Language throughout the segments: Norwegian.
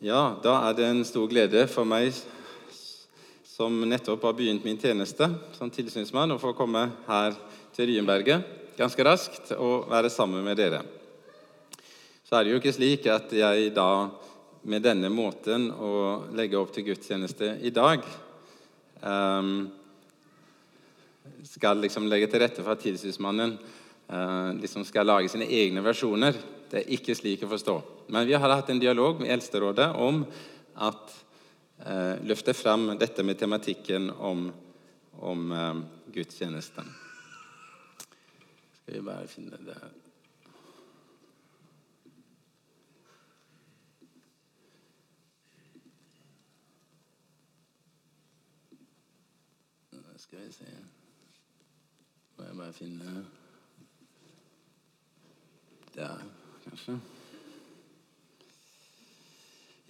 Ja, da er det en stor glede for meg som nettopp har begynt min tjeneste som tilsynsmann, å få komme her til Ryenberget ganske raskt og være sammen med dere. Så er det jo ikke slik at jeg da med denne måten å legge opp til gudstjeneste i dag um, skal liksom legge til rette for at tilsynsmannen uh, liksom skal lage sine egne versjoner. Det er ikke slik å forstå. Men vi har hatt en dialog med Eldsterådet om at eh, løfte fram dette med tematikken om, om eh, gudstjenesten. Skal vi bare finne det Skal vi se Må jeg bare finne Der, kanskje.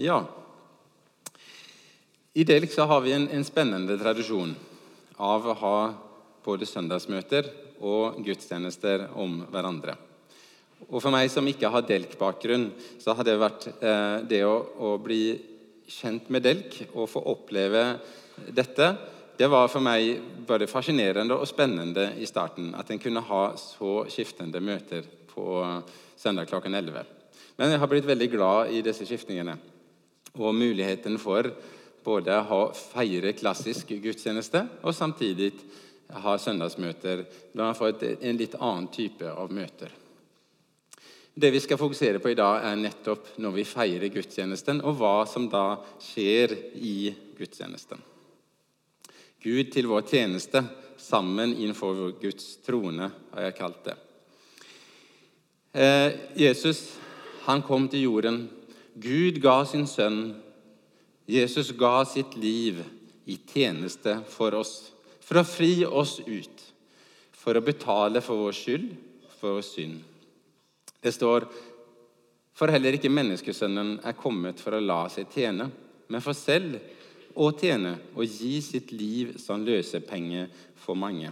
Ja. I Delk så har vi en, en, spennende tradisjon av å ha både søndagsmøter og gudstjenester om hverandre. Og For meg som ikke har Delk-bakgrunn, så har det vært eh, det å, å, bli kjent med Delk og få oppleve dette Det var for meg både fascinerende og spennende i starten at en kunne ha så skiftende møter på søndag klokken 11. Men jeg har blitt veldig glad i disse skiftningene og muligheten for både å feire klassisk gudstjeneste og samtidig ha søndagsmøter Da man får en litt annen type av møter. Det vi skal fokusere på i dag, er nettopp når vi feirer gudstjenesten, og hva som da skjer i gudstjenesten. Gud til vår tjeneste, sammen innenfor Guds trone, har jeg kalt det. Eh, Jesus han kom til jorden Gud ga sin sønn. Jesus ga sitt liv i tjeneste for oss, for å fri oss ut, for å betale for vår skyld, for vår synd. Det står for heller ikke menneskesønnen er kommet for å la seg tjene, men for selv å tjene og gi sitt liv som løsepenge for mange.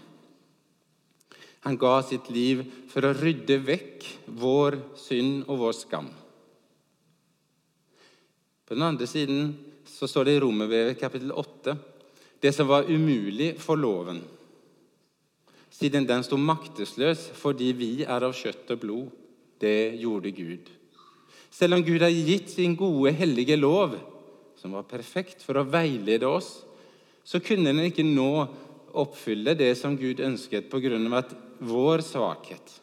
Han ga sitt liv for å rydde vekk vår synd og vår skam. På den andre siden så står det i Romerbrevet kapittel 8 det som var umulig for loven, siden den sto maktesløs fordi vi er av kjøtt og blod. Det gjorde Gud. Selv om Gud har gitt sin gode, hellige lov, som var perfekt for å veilede oss, så kunne den ikke nå oppfylle det som Gud ønsket, på grunn av vår svakhet.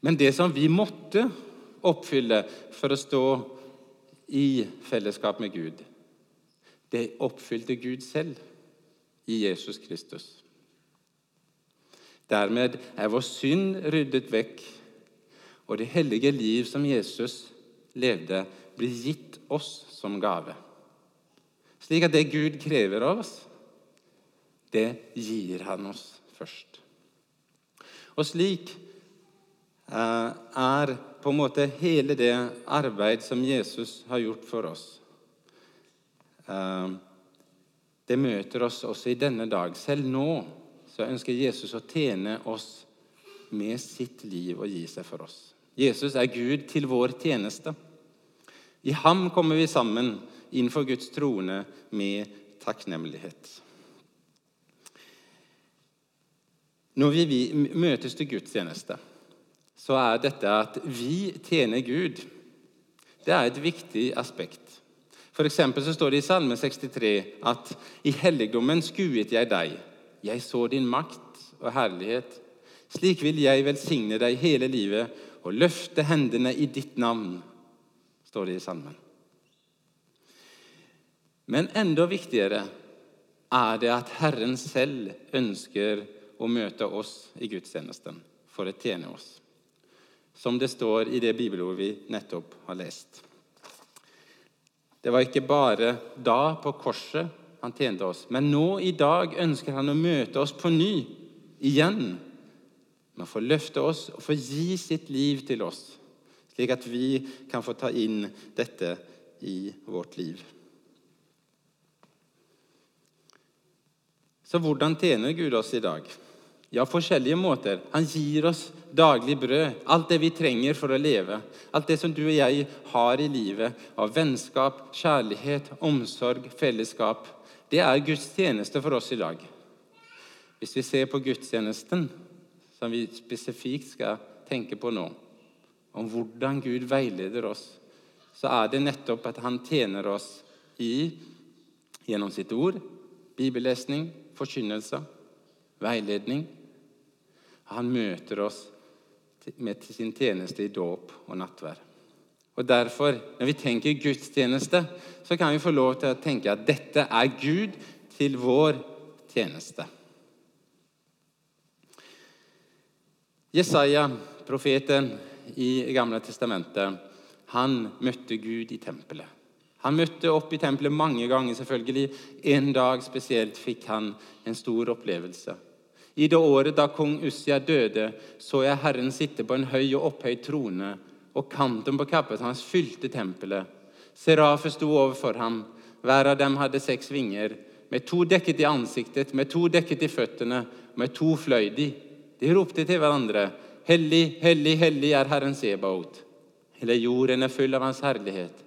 Men det som vi måtte oppfylle for å stå i fellesskap med Gud. Det oppfylte Gud selv i Jesus Kristus. Dermed er vår synd ryddet vekk, og det hellige liv som Jesus levde, blir gitt oss som gave. Slik at det Gud krever av oss, det gir han oss først. Og slik eh, er på en måte hele det arbeid som Jesus har gjort for oss. Eh, det møter oss også i denne dag. Selv nå så ønsker Jesus å tjene oss med sitt liv og gi seg for oss. Jesus er Gud til vår tjeneste. I ham kommer vi sammen innenfor Guds trone med takknemlighet. Når vi møtes til gudstjeneste, så er dette at vi tjener Gud. Det er et viktig aspekt. For så står det i Salme 63 at i helligdommen skuet jeg deg. Jeg så din makt og herlighet. Slik vil jeg velsigne deg hele livet og løfte hendene i ditt navn, står det i salmen. Men enda viktigere er det at Herren selv ønsker å møte oss i gudstjenesten for å tjene oss som det står i det bibelordet vi nettopp har lest. Det var ikke bare da på korset han tjente oss, men nå i dag ønsker han å møte oss på ny, igjen, med får få løfte oss og få gi sitt liv til oss, slik at vi kan få ta inn dette i vårt liv. Så hvordan tjener Gud oss i dag? Ja, forskjellige måter. Han gir oss daglig brød, alt det vi trenger for å leve. Alt det som du og jeg har i livet av vennskap, kjærlighet, omsorg, fellesskap. Det er Guds tjeneste for oss i dag. Hvis vi ser på gudstjenesten, som vi spesifikt skal tenke på nå, om hvordan Gud veileder oss, så er det nettopp at han tjener oss i, gjennom sitt ord, bibellesning, forkynnelse, veiledning han møter oss med sin tjeneste i dåp og nattvær. Og Derfor, når vi tenker gudstjeneste, så kan vi få lov til å tenke at dette er Gud til vår tjeneste. Jesaja, profeten i Gamle testamentet, han møtte Gud i tempelet. Han møtte opp i tempelet mange ganger. selvfølgelig. En dag spesielt fikk han en stor opplevelse. I det året da kong Ussia døde, så jeg Herren sitte på en høy og opphøyd trone, og kanten på kappet hans fylte tempelet. Serafer sto overfor ham. Hver av dem hadde seks vinger. Med to dekket i ansiktet, med to dekket i føttene, med to fløy de. De ropte til hverandre. Hellig, hellig, hellig er Herren Sebaot. Hele jorden er full av Hans herlighet.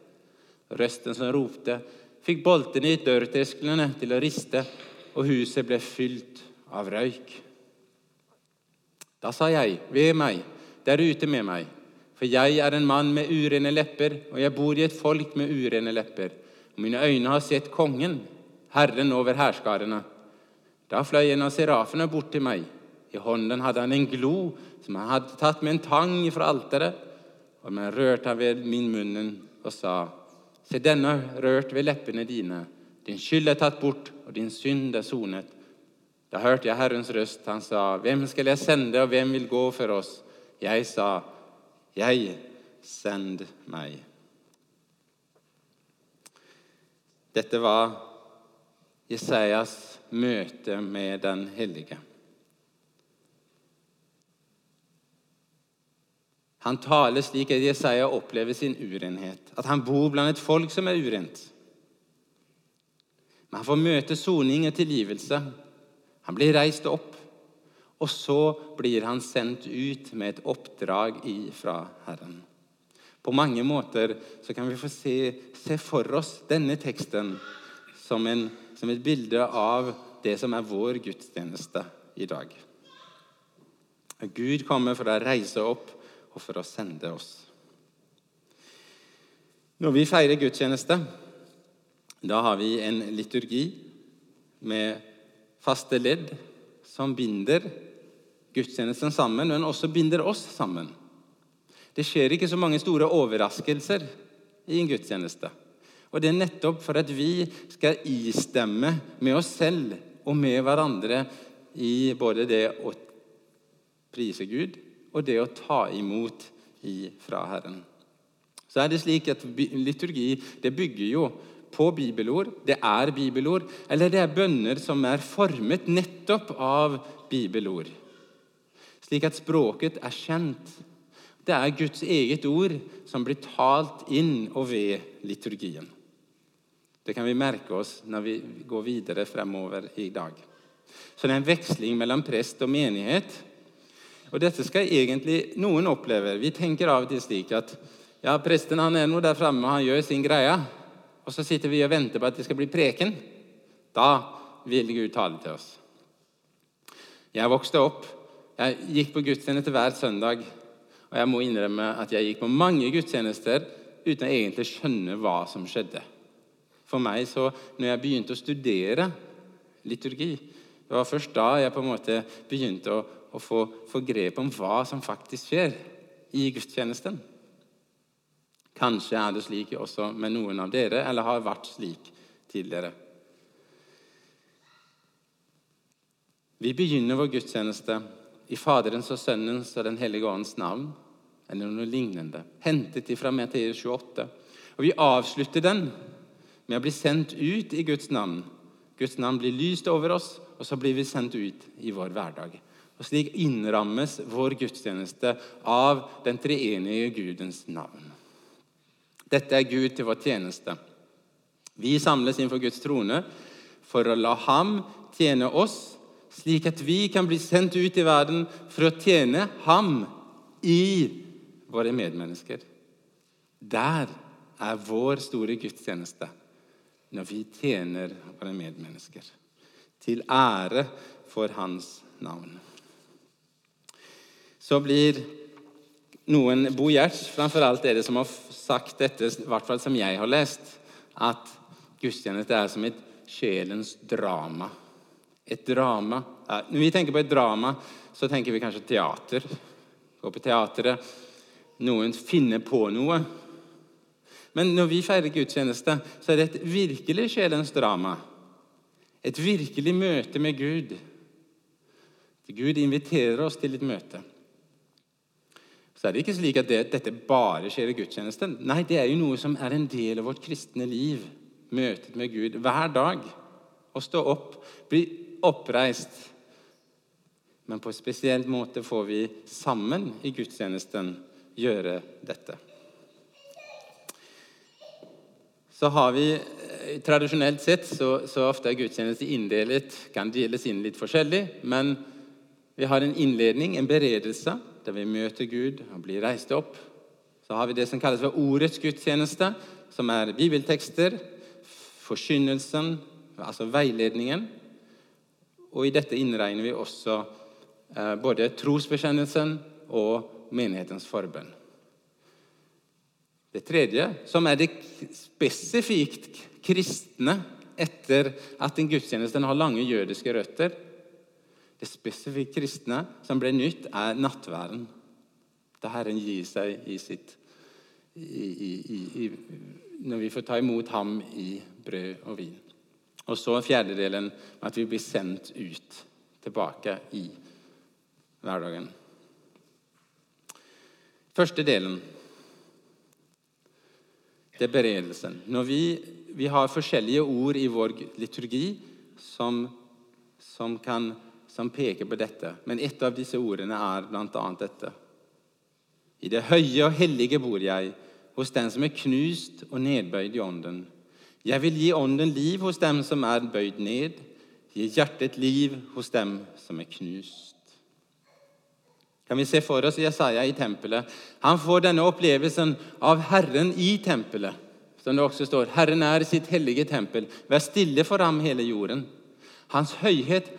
Røsten som ropte, fikk boltene i dørtersklene til å riste, og huset ble fylt av røyk. Da sa jeg, ved meg, der ute med meg, for jeg er en mann med urene lepper, og jeg bor i et folk med urene lepper. Og mine øyne har sett Kongen, Herren over hærskarene. Da fløy en av serafene bort til meg. I hånden hadde han en glo som han hadde tatt med en tang fra alteret. Og man rørte han ved min munnen og sa, Se, denne rørt ved leppene dine. Din skyld er tatt bort, og din synd er sonet. Da hørte jeg Herrens røst. Han sa, 'Hvem skal jeg sende, og hvem vil gå for oss?' Jeg sa, 'Jeg, send meg'. Dette var Jesajas møte med Den hellige. Han taler slik at Jesaja opplever sin urenhet, at han bor blant et folk som er urent. Men han får møte soning og tilgivelse. Han blir reist opp, og så blir han sendt ut med et oppdrag fra Herren. På mange måter så kan vi få se, se for oss denne teksten som, en, som et bilde av det som er vår gudstjeneste i dag. Gud kommer for å reise opp og for å sende oss. Når vi feirer gudstjeneste, da har vi en liturgi med faste ledd som binder gudstjenesten sammen, men også binder oss sammen. Det skjer ikke så mange store overraskelser i en gudstjeneste. Og Det er nettopp for at vi skal istemme med oss selv og med hverandre i både det å prise Gud og det å ta imot fra Herren. Så er det slik at Liturgi det bygger jo på bibelord, det er bibelord, eller det er bønner som er formet nettopp av bibelord. Slik at språket er kjent. Det er Guds eget ord som blir talt inn og ved liturgien. Det kan vi merke oss når vi går videre fremover i dag. Så det er en veksling mellom prest og menighet. Og dette skal egentlig noen oppleve. Vi tenker av og til slik at ja, presten han er nå der framme, han gjør sin greie og så sitter vi og venter på at det skal bli preken. Da vil Gud tale til oss. Jeg vokste opp. Jeg gikk på gudstjeneste hver søndag. Og jeg må innrømme at jeg gikk på mange gudstjenester uten å egentlig skjønne hva som skjedde. For meg, så når jeg begynte å studere liturgi, det var først da jeg på en måte begynte å, å få, få grep om hva som faktisk skjer i gudstjenesten. Kanskje er det slik også med noen av dere, eller har vært slik tidligere. Vi begynner vår gudstjeneste i Faderens og Sønnens og Den hellige åndens navn, eller noe lignende, hentet ifra Matteus 28. Og vi avslutter den med å bli sendt ut i Guds navn. Guds navn blir lyst over oss, og så blir vi sendt ut i vår hverdag. Og Slik innrammes vår gudstjeneste av den treenige Gudens navn. Dette er Gud til vår tjeneste. Vi samles innenfor Guds trone for å la Ham tjene oss, slik at vi kan bli sendt ut i verden for å tjene ham i våre medmennesker. Der er vår store gudstjeneste når vi tjener våre medmennesker. Til ære for hans navn. Så blir noen Bo Gjerts, framfor alt dere som har sagt dette, i hvert fall som jeg har lest, at gudstjeneste er som et sjelens drama. Et drama Når vi tenker på et drama, så tenker vi kanskje teater. Gå på teatret. Noen finner på noe. Men når vi feirer gudstjeneste, så er det et virkelig sjelens drama. Et virkelig møte med Gud. Gud inviterer oss til et møte. Så er det ikke slik at det, dette bare skjer i gudstjenesten. Nei, det er jo noe som er en del av vårt kristne liv. Møtet med Gud hver dag. Å stå opp, bli oppreist. Men på en spesiell måte får vi sammen i gudstjenesten gjøre dette. Så har vi eh, Tradisjonelt sett så, så ofte er gudstjeneste inndelet, kan deles inn litt forskjellig. Men vi har en innledning, en beredelse, der vi møter Gud og blir reist opp. Så har vi det som kalles for ordets gudstjeneste, som er bibeltekster, forkynnelsen, altså veiledningen. Og i dette innregner vi også eh, både trosbekjennelsen og menighetens forbønn. Det tredje, som er det spesifikt kristne etter at en gudstjeneste har lange jødiske røtter Det spesifikt kristne som ble nytt, er nattværen. Da Herren gir seg i sitt i, i, i, Når vi får ta imot ham i brød og vin. Og så fjerdedelen at vi blir sendt ut, tilbake i hverdagen. Første delen det er beredelsen. Når vi, vi, har forskjellige ord i vår liturgi som, som, kan, som peker på dette, men et av disse ordene er bl.a. dette. I det høye og hellige bor jeg, hos den som er knust og nedbøyd i ånden. Jeg vil gi ånden liv hos dem som er bøyd ned, gi hjertet liv hos dem som er knust kan vi se for oss Jesaja i tempelet. Han får denne opplevelsen av Herren i tempelet. Som det også står, Herren er sitt hellige tempel. Vær stille for ham, hele jorden. Hans høyhet,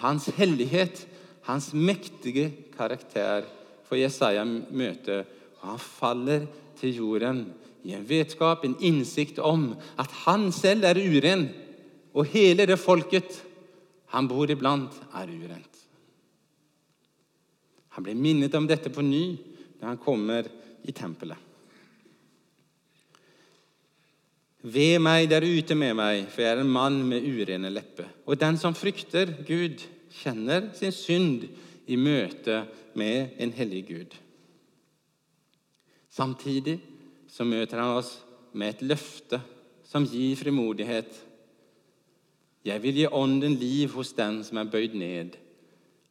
hans hellighet, hans mektige karakter For Jesaja møte. Og han faller til jorden i en vetskap, en innsikt om at han selv er uren, og hele det folket han bor iblant, er urent. Han blir minnet om dette på ny når han kommer i tempelet. Ved meg der ute med meg, for jeg er en mann med urene lepper. Og den som frykter Gud, kjenner sin synd i møte med en hellig Gud. Samtidig så møter han oss med et løfte som gir frimodighet. Jeg vil gi ånden liv hos den som er bøyd ned,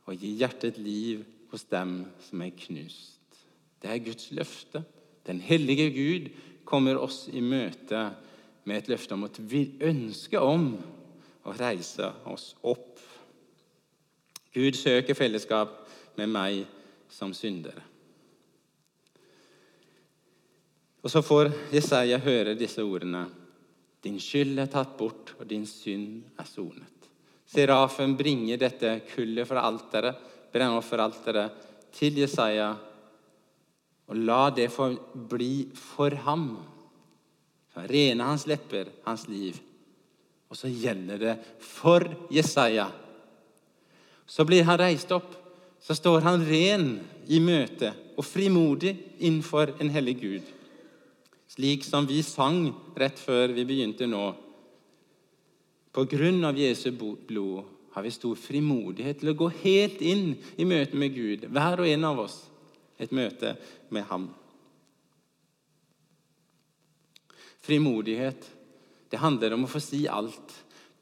og gi hjertet liv hos dem som er knust. Det er Guds løfte. Den hellige Gud kommer oss i møte med et løfte om at vi ønsker om å reise oss opp. Gud søker fellesskap med meg som syndere. Og Så får Jesaja høre disse ordene. Din skyld er tatt bort, og din synd er sonet. Serafen bringer dette kullet fra alteret brennofferalteret til Jesaja, og la det bli for ham. Rene hans lepper, hans liv. Og så gjelder det for Jesaja. Så blir han reist opp. Så står han ren i møte og frimodig innenfor en hellig Gud. Slik som vi sang rett før vi begynte nå. På grunn av Jesu blod har vi stor frimodighet til å gå helt inn i møte med Gud, hver og en av oss. Et møte med Ham. Frimodighet det handler om å få si alt.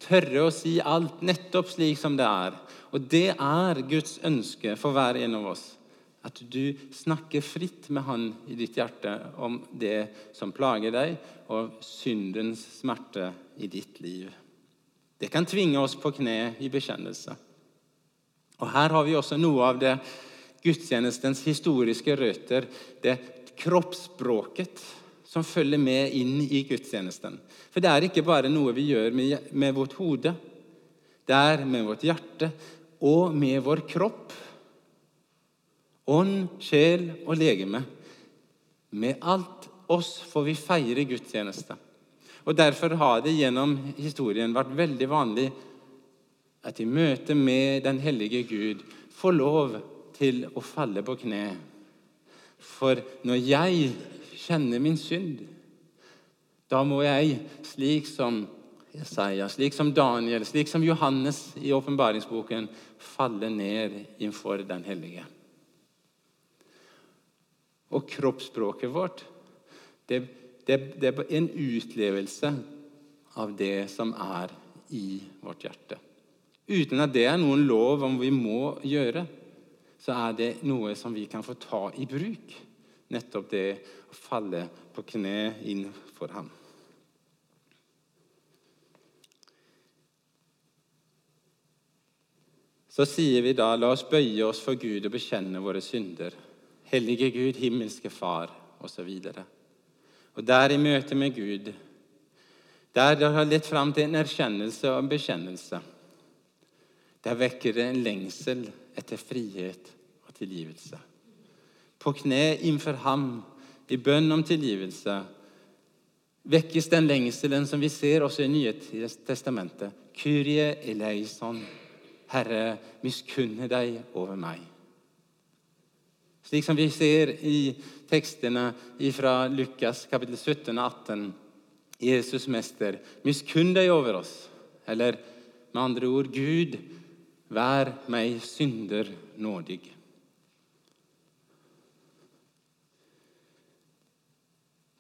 Tørre å si alt nettopp slik som det er. Og det er Guds ønske for hver en av oss. At du snakker fritt med Han i ditt hjerte om det som plager deg, og syndens smerte i ditt liv. Det kan tvinge oss på kne i bekjennelse. Og Her har vi også noe av det gudstjenestens historiske røtter, det kroppsspråket som følger med inn i gudstjenesten. For det er ikke bare noe vi gjør med, med vårt hode. Det er med vårt hjerte og med vår kropp. Ånd, sjel og legeme. Med alt oss får vi feire gudstjeneste. Og Derfor har det gjennom historien vært veldig vanlig at i møte med den hellige Gud får lov til å falle på kne. For når jeg kjenner min synd, da må jeg, slik som Jesaja, slik som Daniel, slik som Johannes i åpenbaringsboken, falle ned innfor den hellige. Og kroppsspråket vårt det, det, det er en utlevelse av det som er i vårt hjerte. Uten at det er noen lov om vi må gjøre, så er det noe som vi kan få ta i bruk. Nettopp det å falle på kne innenfor ham. Så sier vi da, la oss bøye oss for Gud og bekjenne våre synder. Hellige Gud, himmelske Far, osv. Og, og der i møte med Gud, der det har lett fram til en erkjennelse og en bekjennelse, der vekker det en lengsel etter frihet og tilgivelse. På kne innenfor ham, i bønn om tilgivelse, vekkes den lengselen som vi ser også i Nye testamentet. Kyrie eleison. Herre, miskunne deg over meg. Slik som vi ser i tekstene fra Lukas kapittel 17 og 18. Jesus mester, miskunn deg over oss. Eller med andre ord, Gud, vær meg synder nådig.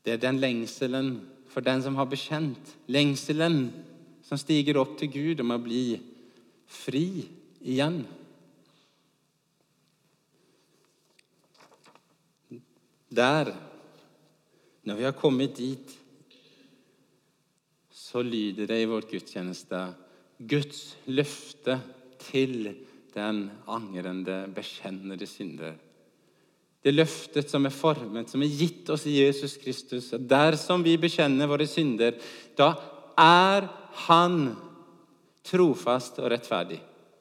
Det er den lengselen for den som har bekjent. Lengselen som stiger opp til Gud om å bli fri igjen. Der, når vi har kommet dit, så lyder det i vårt gudstjeneste Guds løfte til den angrende, bekjennede synder. Det løftet som er formet, som er gitt oss i Jesus Kristus. Dersom vi bekjenner våre synder, da er Han trofast og rettferdig.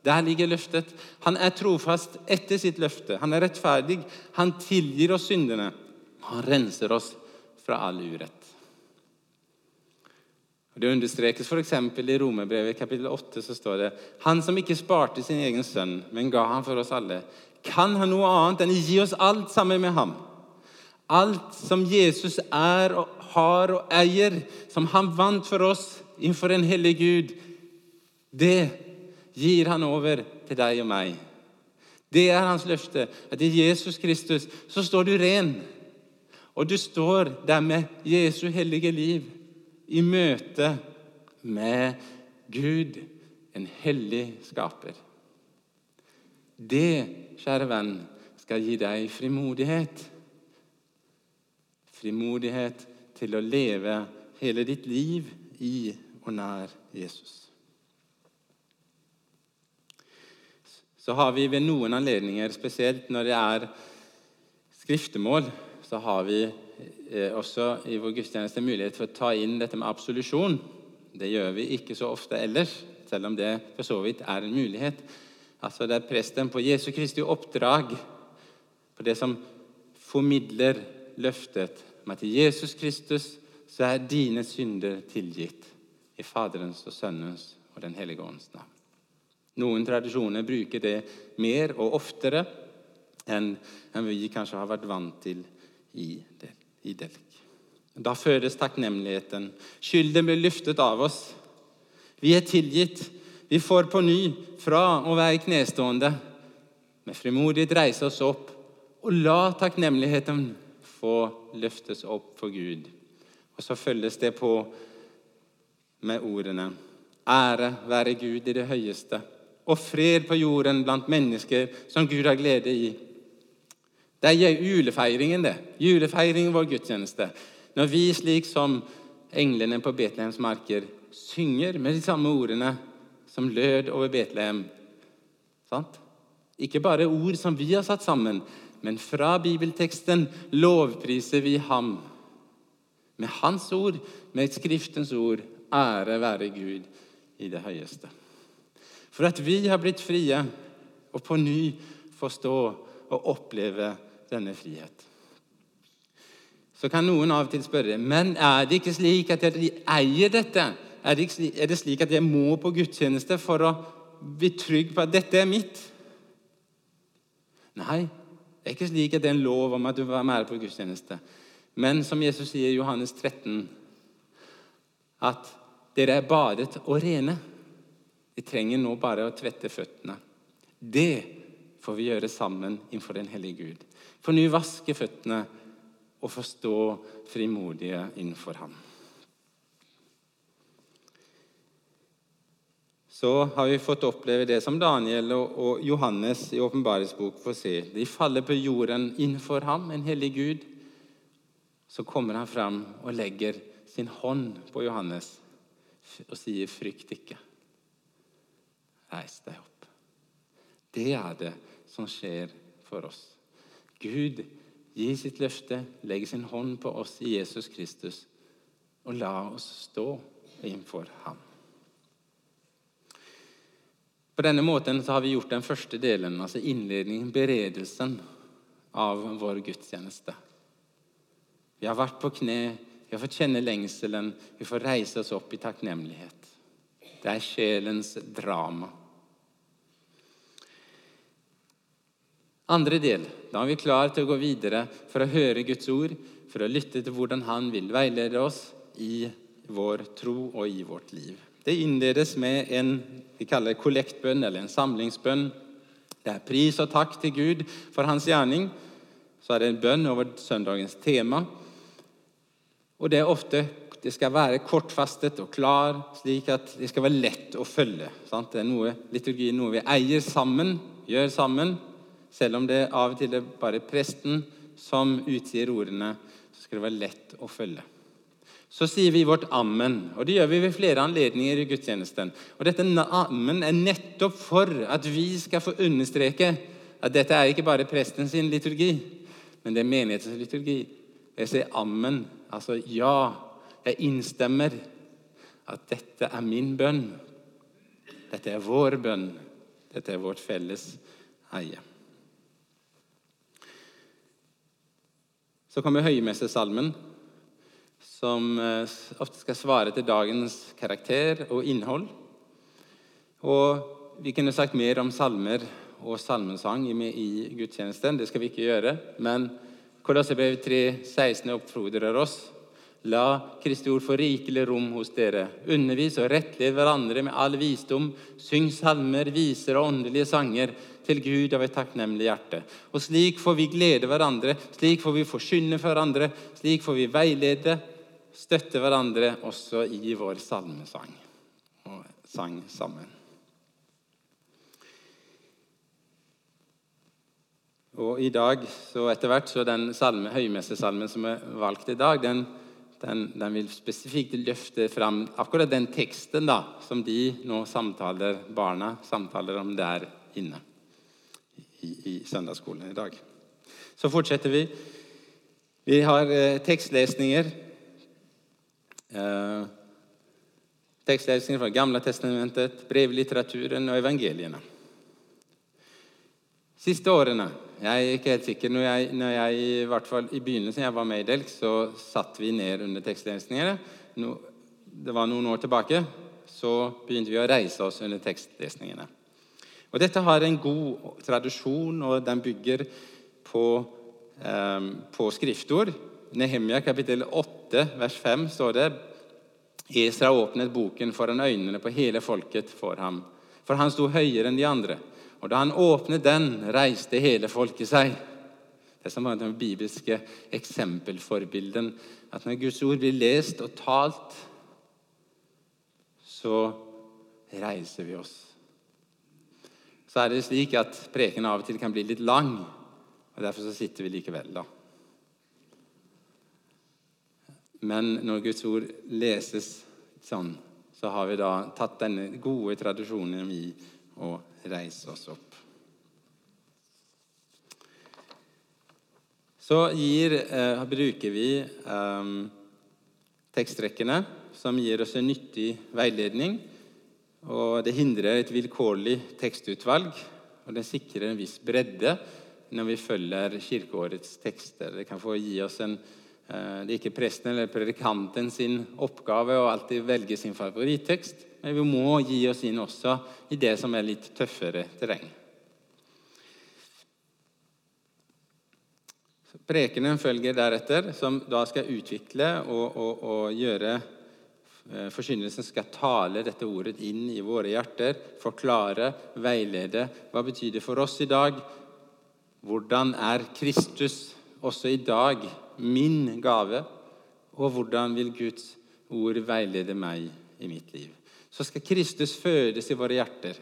Der ligger løftet. Han er trofast etter sitt løfte. Han er rettferdig. Han tilgir oss syndene. Han renser oss fra all urett. Det understrekes f.eks. i Romerbrevet kapittel 8 så står det Han som ikke sparte sin egen sønn, men ga ham for oss alle, kan ha noe annet enn å gi oss alt sammen med ham. Alt som Jesus er og har og eier, som han vant for oss innenfor en hellig Gud, det gir han over til deg og meg. Det er hans løfte. At i Jesus Kristus så står du ren. Og du står der med Jesu hellige liv i møte med Gud, en hellig skaper. Det, kjære venn, skal gi deg frimodighet. Frimodighet til å leve hele ditt liv i og nær Jesus. så har vi ved noen anledninger, spesielt når det er skriftemål, så har vi også i vår gudstjeneste mulighet for å ta inn dette med absolusjon. Det gjør vi ikke så ofte ellers, selv om det for så vidt er en mulighet. Altså Det er presten på Jesu Kristi oppdrag, på det som formidler løftet om at i Jesus Kristus så er dine synder tilgitt i Faderens og Sønnens og Den hellige ånds navn. Noen tradisjoner bruker det mer og oftere enn vi kanskje har vært vant til i Delk. Da fødes takknemligheten. Skylden blir løftet av oss. Vi er tilgitt. Vi får på ny, fra å være knestående, med frimodighet reise oss opp og la takknemligheten få løftes opp for Gud. Og så følges det på med ordene Ære være Gud i det høyeste og fred på jorden blant mennesker som Gud har glede i. Det er julefeiringen, det. Julefeiringen vår gudstjeneste. Når vi, slik som englene på Betlehems marker, synger med de samme ordene som lød over Betlehem. Sant? Ikke bare ord som vi har satt sammen, men fra bibelteksten lovpriser vi ham. Med Hans ord, med Skriftens ord, ære være Gud i det høyeste. For at vi har blitt frie og på ny forstå og oppleve denne frihet. Så kan noen av og til spørre men er det ikke slik at jeg eier dette. Er det, er det slik at jeg må på gudstjeneste for å bli trygg på at dette er mitt? Nei, det er ikke slik at det er en lov om at du var med på gudstjeneste. Men som Jesus sier i Johannes 13, at dere er badet og rene. De trenger nå bare å tvette føttene. Det får vi gjøre sammen innenfor den hellige Gud. For nå vaske føttene og forstå frimodige innenfor ham. Så har vi fått oppleve det som Daniel og Johannes i åpenbaringsbok får se. De faller på jorden innenfor ham, en hellig Gud. Så kommer han fram og legger sin hånd på Johannes og sier 'frykt ikke'. Reis deg opp. Det er det som skjer for oss. Gud gir sitt løfte, legger sin hånd på oss i Jesus Kristus, og la oss stå innenfor ham. På denne måten har vi gjort den første delen, altså innledningen, beredelsen av vår gudstjeneste. Vi har vært på kne vi har fått kjenne lengselen. Vi får reise oss opp i takknemlighet. Det er sjelens drama. Andre del. Da er vi klar til å gå videre for å høre Guds ord, for å lytte til hvordan Han vil veilede oss i vår tro og i vårt liv. Det innledes med en vi kaller kollektbønn, eller en samlingsbønn. Det er pris og takk til Gud for hans gjerning. Så er det en bønn over søndagens tema. Og det er ofte det skal være kortfastet og klar, slik at det skal være lett å følge. Sant? Det er noe, liturgi noe vi eier sammen, gjør sammen. Selv om det av og til er bare presten som utgir ordene, så skal det være lett å følge. Så sier vi vårt ammen, og det gjør vi ved flere anledninger i gudstjenesten. Og dette ammen er nettopp for at vi skal få understreke at dette er ikke bare prestens liturgi, men det er menighetens liturgi. Jeg sier ammen Altså ja, jeg innstemmer at dette er min bønn. Dette er vår bønn. Dette er vårt felles eie. Så kommer høymessesalmen, som eh, ofte skal svare til dagens karakter og innhold. Og Vi kunne sagt mer om salmer og salmesang i gudstjenesten. Det skal vi ikke gjøre. men Kolossebrev 16 oppfordrer oss. La Kristi ord få rikelig rom hos dere. Undervis og rettled hverandre med all visdom. Syng salmer, viser og åndelige sanger til Gud av et takknemlig hjerte. Og Slik får vi glede hverandre, slik får vi forkynne for hverandre, slik får vi veilede, støtte hverandre også i vår salmesang og sang sammen. Og i dag, så etter hvert, så den salme, høymessesalmen som er valgt i dag, den, den, den, vil spesifikt løfte fram akkurat den teksten da, som de nå samtaler, barna samtaler om der inne i, søndagsskolen i dag. Så fortsetter vi. Vi har eh, tekstlesninger. Eh, tekstlesninger fra Gamle testamentet, brevlitteraturen og evangeliene. Siste årene jeg er ikke helt sikker. Når jeg, når jeg, i hvert fall i begynnelsen jeg var med i Delk, så satt vi ned under tekstlesningene. No, det var noen år tilbake. Så begynte vi å reise oss under tekstlesningene. Og Dette har en god tradisjon, og den bygger på, eh, på skriftord. Nehemia kapittel 8, vers 5 står det Esra åpnet boken foran øynene på hele folket for ham, for han sto høyere enn de andre. Og da han åpnet den, reiste hele folket seg. Det er som den bibelske eksempelforbilden. At når Guds ord blir lest og talt, så reiser vi oss så er det slik at preken av og til kan bli litt lang. og Derfor så sitter vi likevel, da. Men når Guds ord leses sånn, så har vi da tatt denne gode tradisjonen i å reise oss opp. Så gir, eh, bruker vi eh, tekstrekkene, som gir oss en nyttig veiledning. Og det hindrer et vilkårlig tekstutvalg, og det sikrer en viss bredde når vi følger kirkeårets tekster. Det kan få gi oss en eh, Det er ikke presten eller predikanten sin oppgave å alltid velge sin favorittekst, men vi må gi oss inn også i det som er litt tøffere terreng. Prekenen følger deretter, som da skal utvikle og, og, og gjøre Forkynnelsen skal tale dette ordet inn i våre hjerter, forklare, veilede. Hva betyr det for oss i dag? Hvordan er Kristus også i dag min gave? Og hvordan vil Guds ord veilede meg i mitt liv? Så skal Kristus fødes i våre hjerter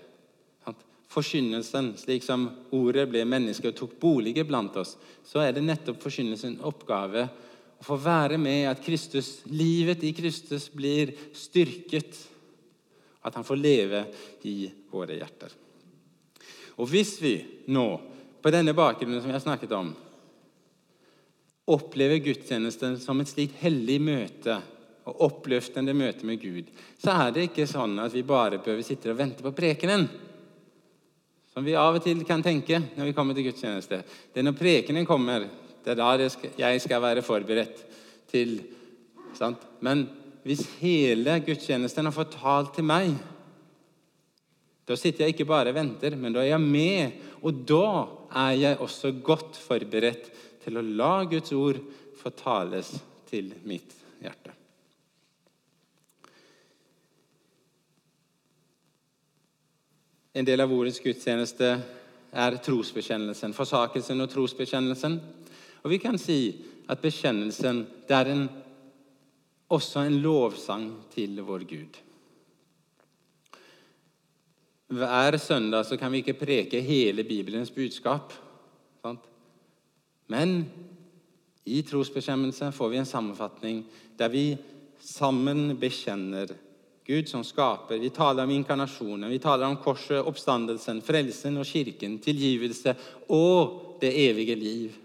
forkynnelsen, slik som ordet ble menneske og tok bolig blant oss, så er det nettopp forkynnelsens oppgave å få være med at Kristus, livet i Kristus blir styrket. At han får leve i våre hjerter. Og hvis vi nå, på denne bakgrunnen som jeg har snakket om, opplever gudstjenesten som et slikt hellig møte og oppløftende møte med Gud, så er det ikke sånn at vi bare behøver sitte og vente på prekenen som vi av og til kan tenke når vi kommer til gudstjeneste. Det er når prekenen kommer, det er da jeg skal være forberedt til sant? Men hvis hele gudstjenesten har fått talt til meg, da sitter jeg ikke bare og venter, men da er jeg med. Og da er jeg også godt forberedt til å la Guds ord få tales til mitt hjerte. En del av ordets gudstjeneste er trosbekjennelsen, forsakelsen og trosbekjennelsen. Og vi kan si at bekjennelsen det er en, også en lovsang til vår Gud. Hver søndag så kan vi ikke preke hele Bibelens budskap. Sant? Men i trosbekjennelse får vi en sammenfatning der vi sammen bekjenner Gud som skaper. Vi taler om inkarnasjonen, vi taler om korset, oppstandelsen, frelsen og kirken, tilgivelse og det evige liv.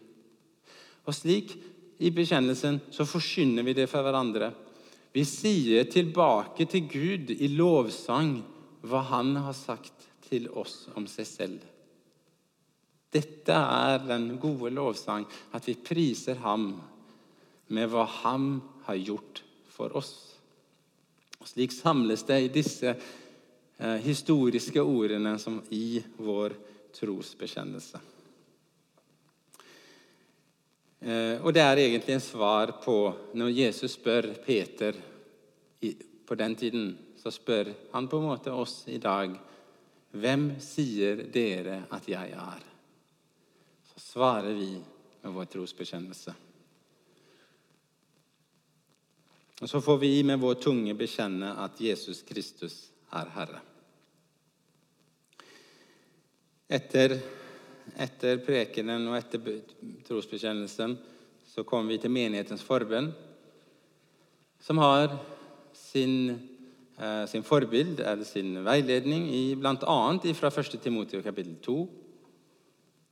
Og slik, i bekjennelsen, så forsyner vi det for hverandre. Vi sier tilbake til Gud i lovsang hva Han har sagt til oss om seg selv. Dette er den gode lovsang, at vi priser Ham med hva Han har gjort for oss. Og Slik samles det i disse eh, historiske ordene som i vår trosbekjennelse. Eh, og Det er egentlig en svar på når Jesus spør Peter på den tiden, så spør han på en måte oss i dag Hvem sier dere at jeg er? Så svarer vi med vår trosbekjennelse. Og så får vi med vår tunge bekjenne at Jesus Kristus er Herre. Etter, etter prekenen og etter trosbekjennelsen så kommer vi til menighetens forbønn, som har sin, eh, sin forbild, eller sin veiledning, i bl.a. fra 1. Timoteo kapittel 2.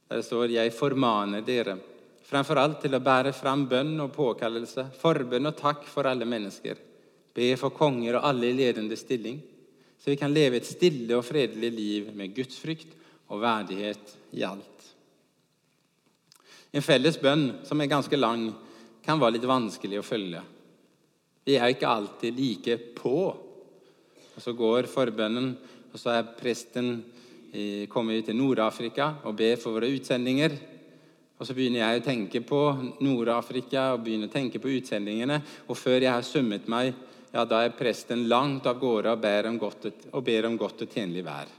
Der det står 'Jeg formaner dere' framfor alt til å bære fram bønn og påkallelse, forbønn og takk for alle mennesker, be for konger og alle i ledende stilling, så vi kan leve et stille og fredelig liv med Guds frykt og verdighet i alt. En felles bønn som er ganske lang, kan være litt vanskelig å følge. Vi er ikke alltid like på. Og Så går forbønnen, og så er presten kommet til Nord-Afrika og ber for våre utsendinger. Og Så begynner jeg å tenke på Nord-Afrika og begynner å tenke på utsendingene. Og før jeg har summet meg, ja, da er presten langt av gårde og ber om godt, og, og tjenlig vær.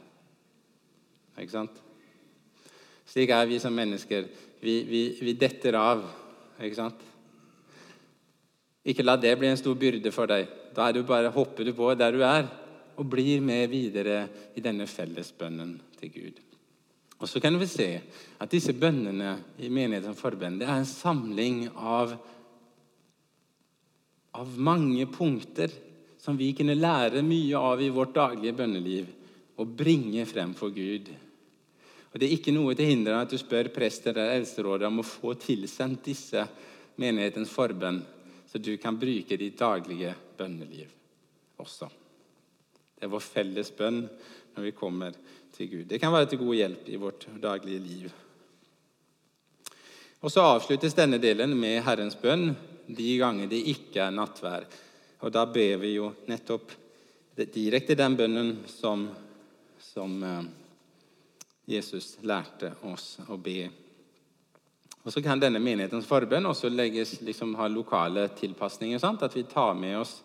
Ikke sant? Slik er vi som mennesker. Vi, vi, vi detter av. Ikke sant? Ikke la det bli en stor byrde for deg. Da er du bare, hopper du på der du er, og blir med videre i denne fellesbønnen til Gud. Og så kan vi se at disse bønnene i menighetens forbønn det er en samling av, av mange punkter som vi kunne lære mye av i vårt daglige bønneliv og bringe frem for Gud. Og Det er ikke noe til hinder at du spør prest eller eldsterådet om å få tilsendt disse menighetens forbønn, så du kan bruke ditt daglige bønneliv også. Det er vår felles bønn når vi kommer til Gud. Det kan være til god hjelp i vårt daglige liv. Og Så avsluttes denne delen med Herrens bønn de ganger det ikke er nattvær. Og Da ber vi jo nettopp direkte den bønnen som, som eh, Jesus lærte oss å be. Og Så kan denne menighetens forbønn også legges, liksom, ha lokale tilpasninger. Sant? At vi tar med oss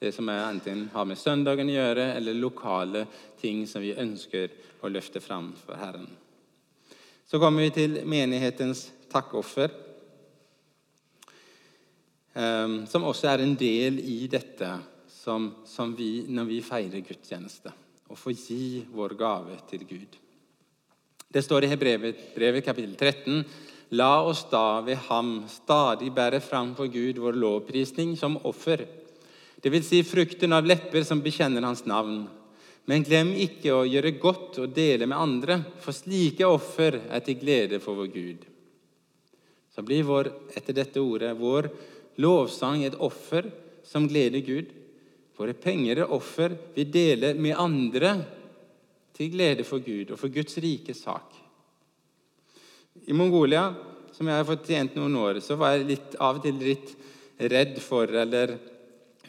det som er enten har med søndagen å gjøre, eller lokale ting som vi ønsker å løfte fram for Herren. Så kommer vi til menighetens takkoffer, ehm, som også er en del i dette som, som vi, når vi feirer gudstjeneste. Å få gi vår gave til Gud. Det står i Hebrevet kapittel 13.: La oss da ved ham stadig bære fram for Gud vår lovprisning som offer. Vil si frukten av lepper som bekjenner hans navn. Men glem ikke å gjøre godt og dele med andre, for slike offer er til glede for vår Gud. Så blir vår, etter dette ordet vår lovsang et offer som gleder Gud. Våre penger er offer vi deler med andre til glede for Gud og for Guds rike sak. I Mongolia, som jeg har fått tjent noen år, så var jeg litt, av og til litt redd for eller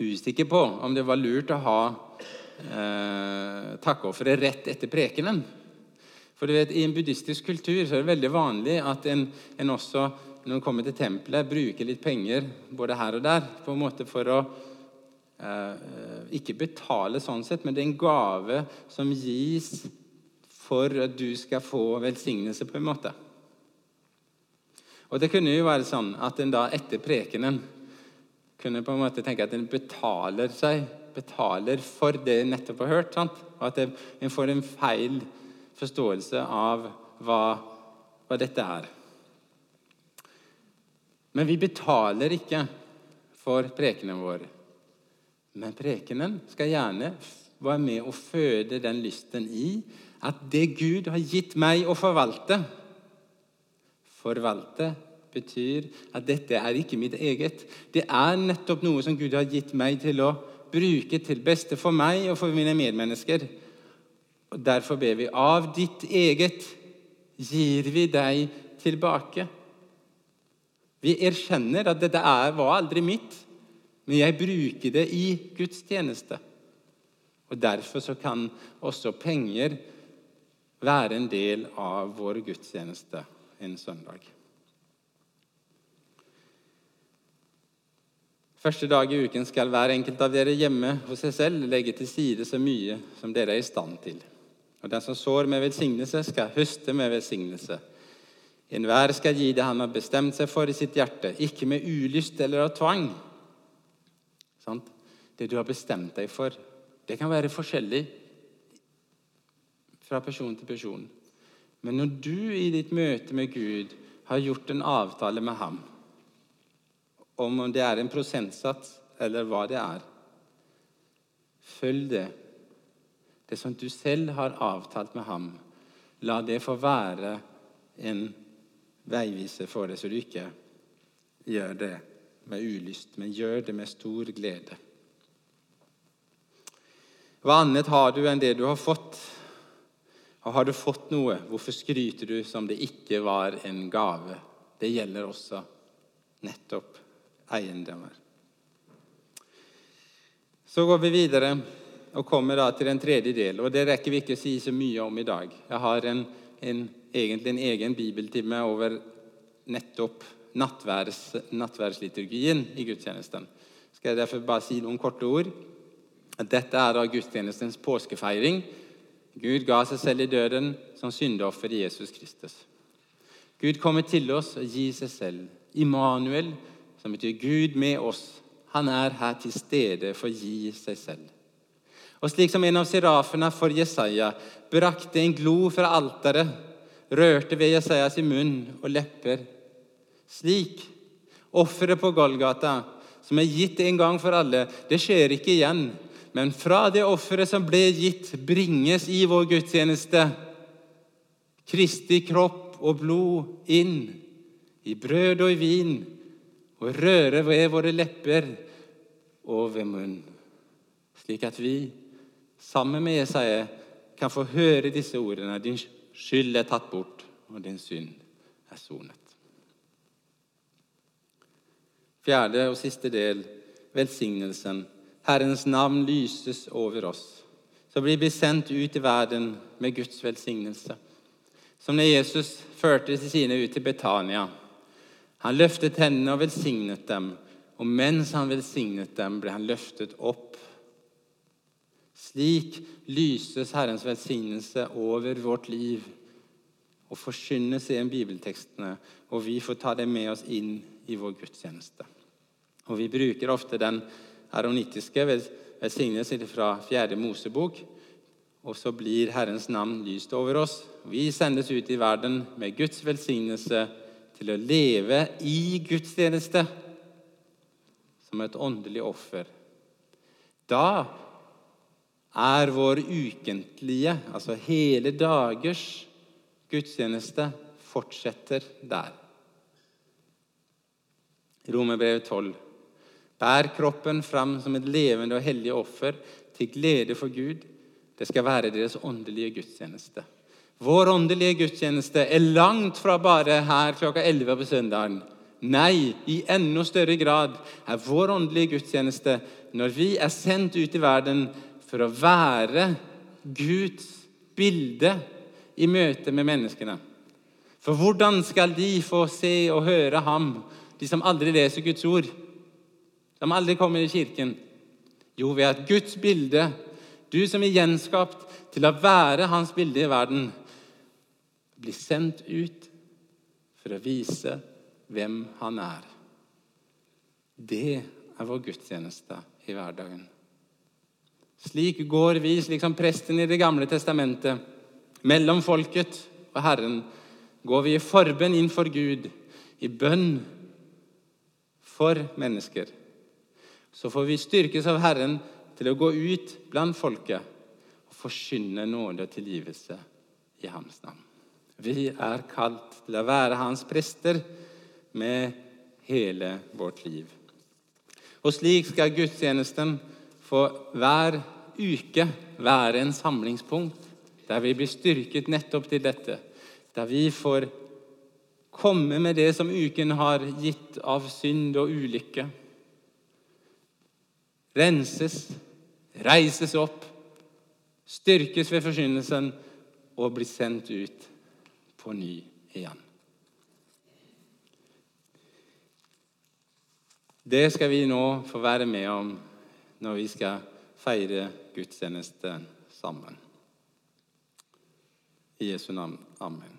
usikker på om det var lurt å ha eh, takkeofferet rett etter prekenen. For du vet, I en buddhistisk kultur så er det veldig vanlig at en, en også når en kommer til tempelet, bruker litt penger både her og der på en måte for å ikke betale sånn sett, men det er en gave som gis for at du skal få velsignelse, på en måte. Og Det kunne jo være sånn at en da etter prekenen kunne på en måte tenke at en betaler seg, betaler for det en nettopp har hørt. Sant? Og at en får en feil forståelse av hva, hva dette er. Men vi betaler ikke for prekenen vår. Men prekenen skal gjerne være med å føde den lysten i at det Gud har gitt meg å forvalte Forvalte betyr at dette er ikke mitt eget. Det er nettopp noe som Gud har gitt meg til å bruke til beste for meg og for mine medmennesker. Og Derfor ber vi av ditt eget gir vi deg tilbake. Vi erkjenner at dette er, var aldri mitt, men jeg bruker det i Guds tjeneste. Og Derfor så kan også penger være en del av vår gudstjeneste en søndag. Første dag i uken skal hver enkelt av dere hjemme hos seg selv legge til side så mye som dere er i stand til. Og Den som sår med velsignelse, skal høste med velsignelse. Enhver skal gi det han har bestemt seg for i sitt hjerte, ikke med ulyst eller av tvang. Sant? Det du har bestemt deg for, det kan være forskjellig fra person til person. Men når du i ditt møte med Gud har gjort en avtale med ham, om det er en prosentsats eller hva det er, følg det. Det som du selv har avtalt med ham, la det få være en veiviser for deg, så du ikke gjør det med ulyst, men gjør det med stor glede. Hva annet har du enn det du har fått? Og har du fått noe, hvorfor skryter du som det ikke var en gave? Det gjelder også nettopp eiendommer. Så går vi videre og kommer da til en tredje del. og Det rekker vi ikke å si så mye om i dag. Jeg har en, en egentlig en egen bibeltime over nettopp nattværs, nattværsliturgien i gudstjenesten. Skal jeg derfor bare si noen korte ord? Dette er da gudstjenestens påskefeiring. Gud ga seg selv i døden som syndeoffer i Jesus Kristus. Gud kommer til oss og gir seg selv. Immanuel, som betyr Gud med oss. Han er her til stede for å gi seg selv. Og slik som en av serafene for Jesaja brakte en glo fra alteret rørte ved Jesajas munn og lepper. Slik offeret på Golgata, som er gitt en gang for alle, det skjer ikke igjen. Men fra det offeret som ble gitt, bringes i vår gudstjeneste Kristi kropp og blod inn i brød og i vin, og røre ved våre lepper og ved munn, slik at vi, sammen med Jesaja, kan få høre disse ordene. Din skyld er tatt bort, og din synd er sonet. Fjerde og siste del, velsignelsen. Herrens navn lyses over oss. Så blir vi sendt ut i verden med Guds velsignelse. Som når Jesus førte sine ut til Betania. Han løftet hendene og velsignet dem, og mens han velsignet dem, ble han løftet opp. Slik lyses Herrens velsignelse over vårt liv og forkynnes i bibeltekstene, og vi får ta det med oss inn i vår gudstjeneste. Og Vi bruker ofte den aronittiske velsignelsen fra fjerde Mosebok. Og så blir Herrens navn lyst over oss. Vi sendes ut i verden med Guds velsignelse til å leve i Guds tjeneste som et åndelig offer. Da er vår ukentlige, altså hele dagers, gudstjeneste fortsetter der. Romerbrevet 12. Bær kroppen fram som et levende og hellig offer til glede for Gud. Det skal være deres åndelige gudstjeneste. Vår åndelige gudstjeneste er langt fra bare her klokka 11 på søndagen. Nei, i enda større grad er vår åndelige gudstjeneste når vi er sendt ut i verden for å være Guds bilde i møte med menneskene. For hvordan skal de få se og høre ham, de som aldri leser Guds ord, som aldri kommer i kirken? Jo, ved at Guds bilde, du som er gjenskapt til å være hans bilde i verden, blir sendt ut for å vise hvem han er. Det er vår gudstjeneste i hverdagen. Slik går vi, slik som presten i Det gamle testamentet, mellom folket og Herren, går vi i forbønn inn for Gud, i bønn for mennesker. Så får vi styrkes av Herren til å gå ut blant folket og forkynne nåde og tilgivelse i Hans navn. Vi er kalt til å være Hans prester med hele vårt liv. Og slik skal gudstjenesten få hver uke være en samlingspunkt der vi blir styrket nettopp til dette. Der vi får komme med det som uken har gitt av synd og ulykke. Renses, reises opp, styrkes ved forkynnelsen og blir sendt ut på ny igjen. Det skal vi nå få være med om når vi skal feire gudstjenesten sammen. I Jesu navn. Amen.